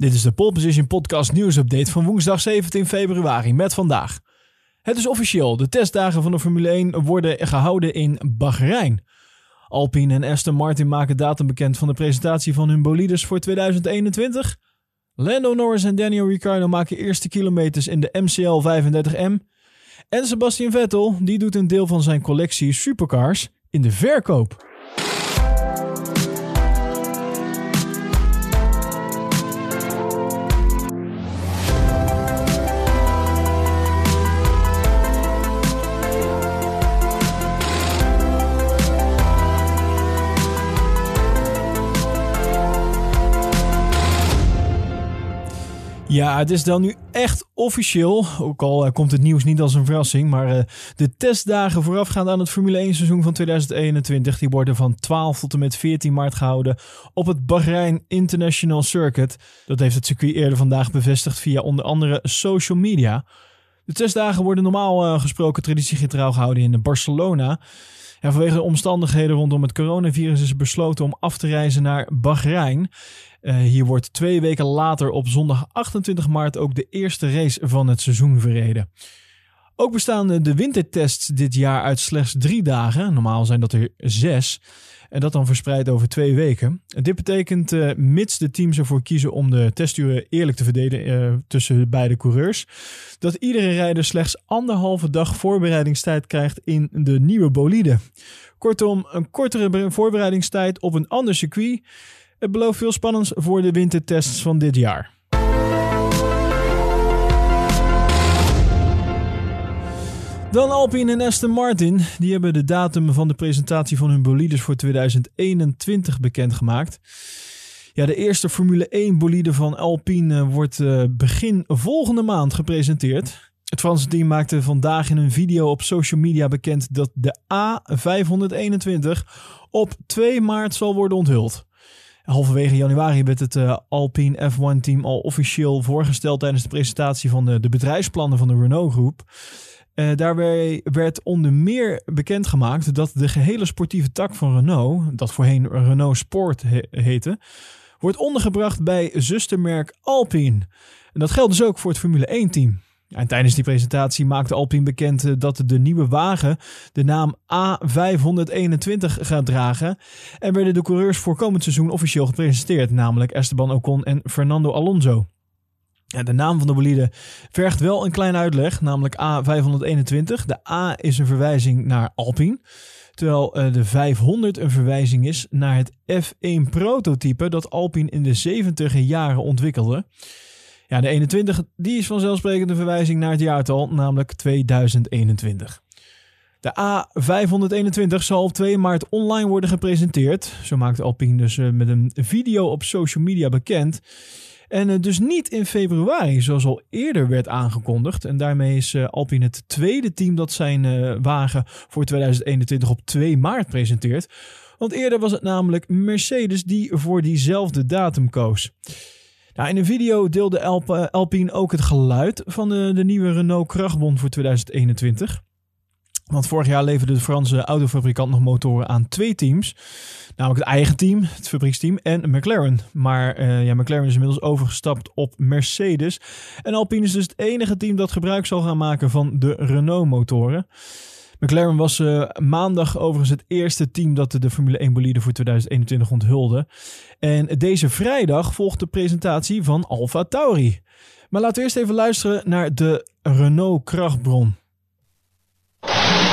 Dit is de Pole Position Podcast nieuwsupdate van woensdag 17 februari met vandaag. Het is officieel, de testdagen van de Formule 1 worden gehouden in Bahrein. Alpine en Aston Martin maken datum bekend van de presentatie van hun bolides voor 2021. Lando Norris en Daniel Ricciardo maken eerste kilometers in de MCL 35M. En Sebastian Vettel, die doet een deel van zijn collectie supercars in de verkoop. Ja, het is dan nu echt officieel. Ook al uh, komt het nieuws niet als een verrassing. Maar uh, de testdagen voorafgaand aan het Formule 1 seizoen van 2021. Die worden van 12 tot en met 14 maart gehouden op het Bahrein International Circuit. Dat heeft het circuit eerder vandaag bevestigd via onder andere social media. De testdagen worden normaal uh, gesproken traditiegetrouw gehouden in Barcelona. Ja, vanwege de omstandigheden rondom het coronavirus is besloten om af te reizen naar Bahrein. Uh, hier wordt twee weken later op zondag 28 maart ook de eerste race van het seizoen verreden. Ook bestaan de wintertests dit jaar uit slechts drie dagen. Normaal zijn dat er zes. En dat dan verspreid over twee weken. Dit betekent, uh, mits de teams ervoor kiezen om de testuren eerlijk te verdelen uh, tussen beide coureurs, dat iedere rijder slechts anderhalve dag voorbereidingstijd krijgt in de nieuwe bolide. Kortom, een kortere voorbereidingstijd op een ander circuit. Het belooft veel spannends voor de wintertests van dit jaar. Dan Alpine en Aston Martin. Die hebben de datum van de presentatie van hun bolides voor 2021 bekendgemaakt. Ja, de eerste Formule 1 bolide van Alpine wordt uh, begin volgende maand gepresenteerd. Het Franse team maakte vandaag in een video op social media bekend dat de A521 op 2 maart zal worden onthuld. Halverwege januari werd het uh, Alpine F1-team al officieel voorgesteld tijdens de presentatie van de, de bedrijfsplannen van de Renault-groep. Uh, daarbij werd onder meer bekendgemaakt dat de gehele sportieve tak van Renault, dat voorheen Renault Sport he heette, wordt ondergebracht bij zustermerk Alpine. En dat geldt dus ook voor het Formule 1-team. En tijdens die presentatie maakte Alpine bekend eh, dat de nieuwe wagen de naam A521 gaat dragen. En werden de coureurs voor komend seizoen officieel gepresenteerd, namelijk Esteban Ocon en Fernando Alonso. De naam van de bolide vergt wel een kleine uitleg, namelijk A521. De A is een verwijzing naar Alpine, terwijl uh, de 500 een verwijzing is naar het F1 prototype dat Alpine in de 70 jaren ontwikkelde. Ja, de 21 die is vanzelfsprekend een verwijzing naar het jaartal, namelijk 2021. De A521 zal op 2 maart online worden gepresenteerd. Zo maakt Alpine dus uh, met een video op social media bekend. En uh, dus niet in februari, zoals al eerder werd aangekondigd. En daarmee is uh, Alpine het tweede team dat zijn uh, wagen voor 2021 op 2 maart presenteert. Want eerder was het namelijk Mercedes die voor diezelfde datum koos. Nou, in een video deelde Alp Alpine ook het geluid van de, de nieuwe Renault krachtbon voor 2021. Want vorig jaar leverde de Franse autofabrikant nog motoren aan twee teams. Namelijk het eigen team, het fabrieksteam, en McLaren. Maar uh, ja, McLaren is inmiddels overgestapt op Mercedes. En Alpine is dus het enige team dat gebruik zal gaan maken van de Renault-motoren. McLaren was uh, maandag overigens het eerste team dat de Formule 1 bolide voor 2021 onthulde. En deze vrijdag volgt de presentatie van Alfa Tauri. Maar laten we eerst even luisteren naar de Renault krachtbron. you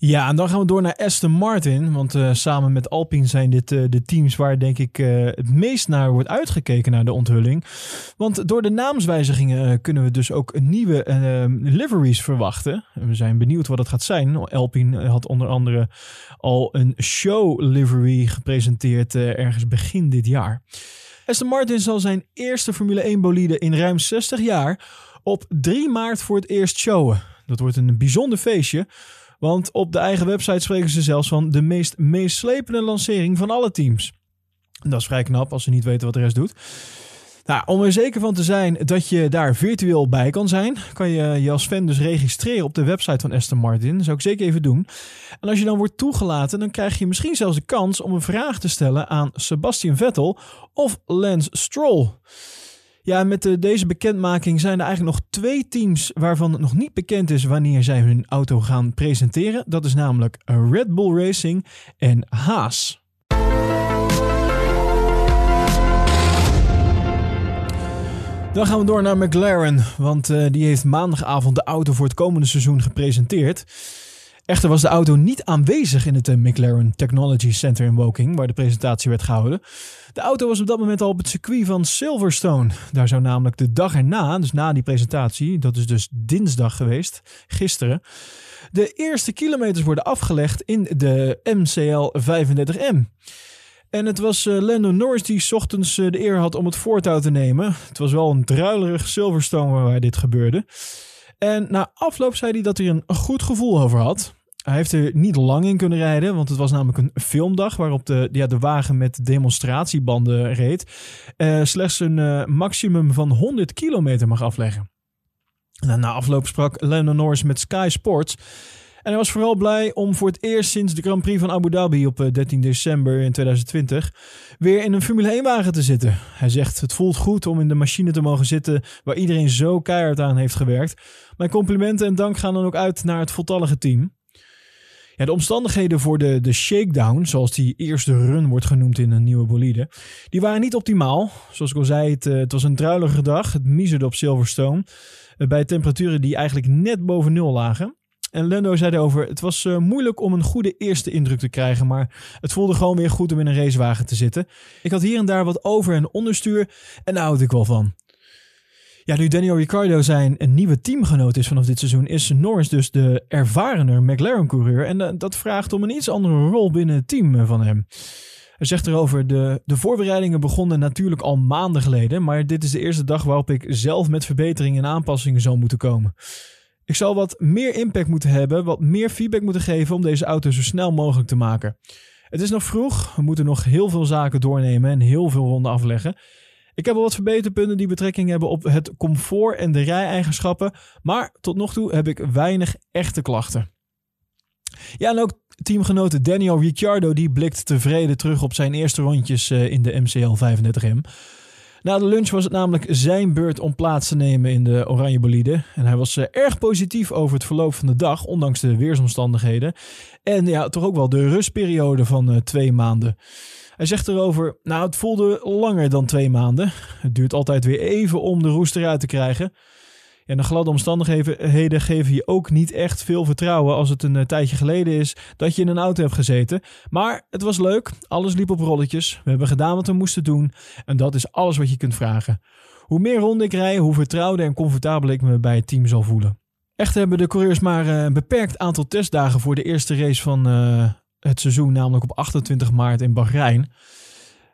Ja, en dan gaan we door naar Aston Martin. Want uh, samen met Alpine zijn dit uh, de teams waar denk ik uh, het meest naar wordt uitgekeken naar de onthulling. Want door de naamswijzigingen kunnen we dus ook nieuwe liveries verwachten. En we zijn benieuwd wat het gaat zijn. Alpine had onder andere al een show livery gepresenteerd ergens begin dit jaar. Aston Martin zal zijn eerste Formule 1 bolide in ruim 60 jaar op 3 maart voor het eerst showen. Dat wordt een bijzonder feestje. Want op de eigen website spreken ze zelfs van de meest meeslepende lancering van alle teams. Dat is vrij knap als ze niet weten wat de rest doet. Nou, om er zeker van te zijn dat je daar virtueel bij kan zijn, kan je je als fan dus registreren op de website van Aston Martin. Dat zou ik zeker even doen. En als je dan wordt toegelaten, dan krijg je misschien zelfs de kans om een vraag te stellen aan Sebastian Vettel of Lance Stroll. Ja, met de, deze bekendmaking zijn er eigenlijk nog twee teams waarvan het nog niet bekend is wanneer zij hun auto gaan presenteren. Dat is namelijk Red Bull Racing en Haas. Dan gaan we door naar McLaren, want uh, die heeft maandagavond de auto voor het komende seizoen gepresenteerd. Echter was de auto niet aanwezig in het uh, McLaren Technology Center in Woking, waar de presentatie werd gehouden. De auto was op dat moment al op het circuit van Silverstone. Daar zou namelijk de dag erna, dus na die presentatie, dat is dus dinsdag geweest, gisteren, de eerste kilometers worden afgelegd in de MCL 35M. En het was uh, Lando Norris die ochtends uh, de eer had om het voortouw te nemen. Het was wel een druilerig Silverstone waar dit gebeurde. En na afloop zei hij dat hij een goed gevoel over had. Hij heeft er niet lang in kunnen rijden, want het was namelijk een filmdag waarop de, ja, de wagen met demonstratiebanden reed. Uh, slechts een maximum van 100 kilometer mag afleggen. Na afloop sprak Lando Norris met Sky Sports. En hij was vooral blij om voor het eerst sinds de Grand Prix van Abu Dhabi op 13 december in 2020 weer in een Formule 1-wagen te zitten. Hij zegt: Het voelt goed om in de machine te mogen zitten waar iedereen zo keihard aan heeft gewerkt. Mijn complimenten en dank gaan dan ook uit naar het voltallige team. Ja, de omstandigheden voor de, de shakedown, zoals die eerste run wordt genoemd in een nieuwe bolide, die waren niet optimaal. Zoals ik al zei, het, het was een druilige dag. Het miezerde op Silverstone. Bij temperaturen die eigenlijk net boven nul lagen. En Lando zei erover: Het was uh, moeilijk om een goede eerste indruk te krijgen, maar het voelde gewoon weer goed om in een racewagen te zitten. Ik had hier en daar wat over- en onderstuur en daar houd ik wel van. Ja, nu Daniel Ricciardo zijn een nieuwe teamgenoot is vanaf dit seizoen, is Norris dus de ervarener McLaren-coureur. En uh, dat vraagt om een iets andere rol binnen het team van hem. Hij zegt erover: de, de voorbereidingen begonnen natuurlijk al maanden geleden, maar dit is de eerste dag waarop ik zelf met verbeteringen en aanpassingen zal moeten komen. Ik zal wat meer impact moeten hebben, wat meer feedback moeten geven om deze auto zo snel mogelijk te maken. Het is nog vroeg, we moeten nog heel veel zaken doornemen en heel veel ronden afleggen. Ik heb al wat verbeterpunten die betrekking hebben op het comfort en de rij-eigenschappen, maar tot nog toe heb ik weinig echte klachten. Ja, en ook teamgenoot Daniel Ricciardo die blikt tevreden terug op zijn eerste rondjes eh, in de MCL 35M. Na de lunch was het namelijk zijn beurt om plaats te nemen in de oranje bolide. En hij was eh, erg positief over het verloop van de dag, ondanks de weersomstandigheden. En ja, toch ook wel de rustperiode van uh, twee maanden. Hij zegt erover, nou het voelde langer dan twee maanden. Het duurt altijd weer even om de roest eruit te krijgen. En de gladde omstandigheden geven je ook niet echt veel vertrouwen als het een uh, tijdje geleden is dat je in een auto hebt gezeten. Maar het was leuk, alles liep op rolletjes. We hebben gedaan wat we moesten doen en dat is alles wat je kunt vragen. Hoe meer ronden ik rij, hoe vertrouwder en comfortabeler ik me bij het team zal voelen. Echter hebben de coureurs maar uh, een beperkt aantal testdagen voor de eerste race van uh, het seizoen, namelijk op 28 maart in Bahrein.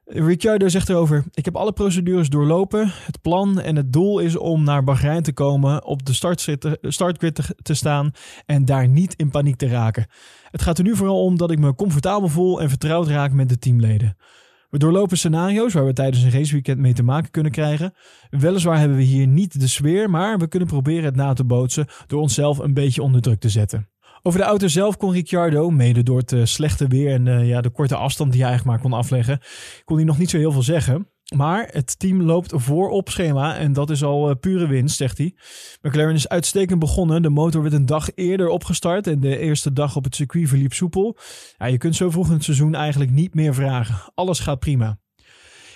Ricciardo zegt erover: Ik heb alle procedures doorlopen. Het plan en het doel is om naar Bahrein te komen, op de startgrid te, staan en daar niet in paniek te raken. Het gaat er nu vooral om dat ik me comfortabel voel en vertrouwd raak met de teamleden. We doorlopen scenario's waar we tijdens een raceweekend mee te maken kunnen krijgen. Weliswaar hebben we hier niet de sfeer, maar we kunnen proberen het na te bootsen door onszelf een beetje onder druk te zetten. Over de auto zelf kon Ricciardo, mede door het uh, slechte weer en uh, ja, de korte afstand die hij eigenlijk maar kon afleggen, kon hij nog niet zo heel veel zeggen. Maar het team loopt voor op schema en dat is al uh, pure winst, zegt hij. McLaren is uitstekend begonnen. De motor werd een dag eerder opgestart en de eerste dag op het circuit verliep soepel. Ja, je kunt zo vroeg in het seizoen eigenlijk niet meer vragen. Alles gaat prima.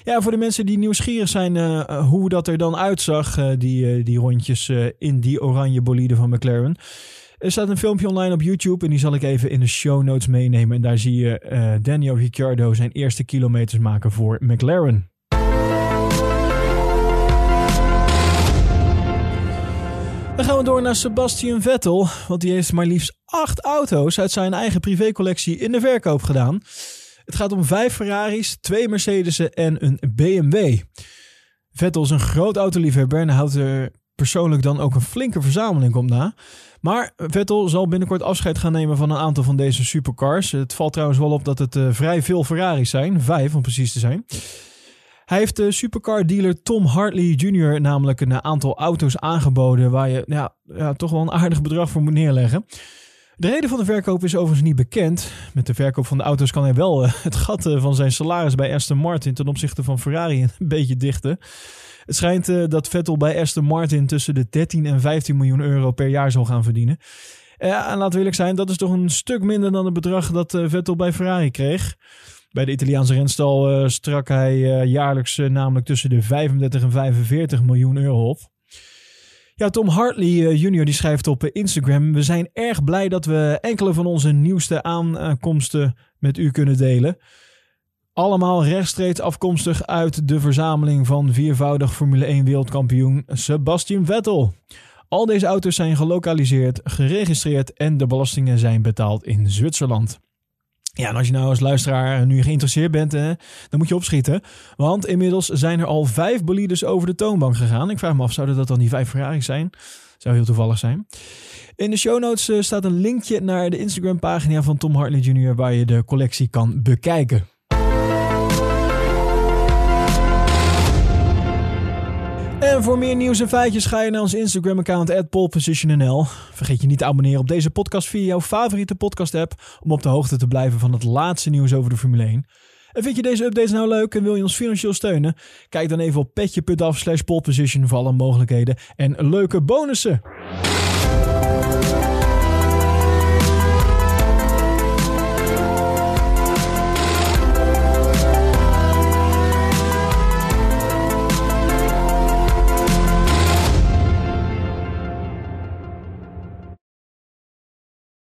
Ja, voor de mensen die nieuwsgierig zijn hoe dat er dan uitzag, die, die rondjes in die oranje bolide van McLaren. Er staat een filmpje online op YouTube en die zal ik even in de show notes meenemen. En daar zie je uh, Daniel Ricciardo zijn eerste kilometers maken voor McLaren. Dan gaan we door naar Sebastian Vettel, want die heeft maar liefst acht auto's uit zijn eigen privécollectie in de verkoop gedaan. Het gaat om vijf Ferraris, twee Mercedes'en en een BMW. Vettel is een groot autoliefhebber en houdt er persoonlijk dan ook een flinke verzameling komt na. Maar Vettel zal binnenkort afscheid gaan nemen van een aantal van deze supercars. Het valt trouwens wel op dat het uh, vrij veel Ferraris zijn. Vijf om precies te zijn. Hij heeft de supercar dealer Tom Hartley Jr. namelijk een aantal auto's aangeboden waar je ja, ja, toch wel een aardig bedrag voor moet neerleggen. De reden van de verkoop is overigens niet bekend. Met de verkoop van de auto's kan hij wel uh, het gat uh, van zijn salaris bij Aston Martin ten opzichte van Ferrari een beetje dichten. Het schijnt uh, dat Vettel bij Aston Martin tussen de 13 en 15 miljoen euro per jaar zal gaan verdienen. Ja, en laten we eerlijk zijn, dat is toch een stuk minder dan het bedrag dat Vettel bij Ferrari kreeg. Bij de Italiaanse renstal strak hij jaarlijks namelijk tussen de 35 en 45 miljoen euro op. Ja, Tom Hartley Jr. die schrijft op Instagram: We zijn erg blij dat we enkele van onze nieuwste aankomsten met u kunnen delen. Allemaal rechtstreeks afkomstig uit de verzameling van viervoudig Formule 1 wereldkampioen Sebastian Vettel. Al deze auto's zijn gelokaliseerd, geregistreerd en de belastingen zijn betaald in Zwitserland. Ja, en als je nou als luisteraar nu geïnteresseerd bent, hè, dan moet je opschieten. Want inmiddels zijn er al vijf bolides over de toonbank gegaan. Ik vraag me af, zouden dat dan die vijf Ferraris zijn? Zou heel toevallig zijn. In de show notes uh, staat een linkje naar de Instagram pagina van Tom Hartley Jr. waar je de collectie kan bekijken. En voor meer nieuws en feitjes ga je naar ons Instagram-account @polepositionnl. Vergeet je niet te abonneren op deze podcast via jouw favoriete podcast-app om op de hoogte te blijven van het laatste nieuws over de Formule 1. En vind je deze updates nou leuk en wil je ons financieel steunen? Kijk dan even op petje.af slash poleposition voor alle mogelijkheden en leuke bonussen.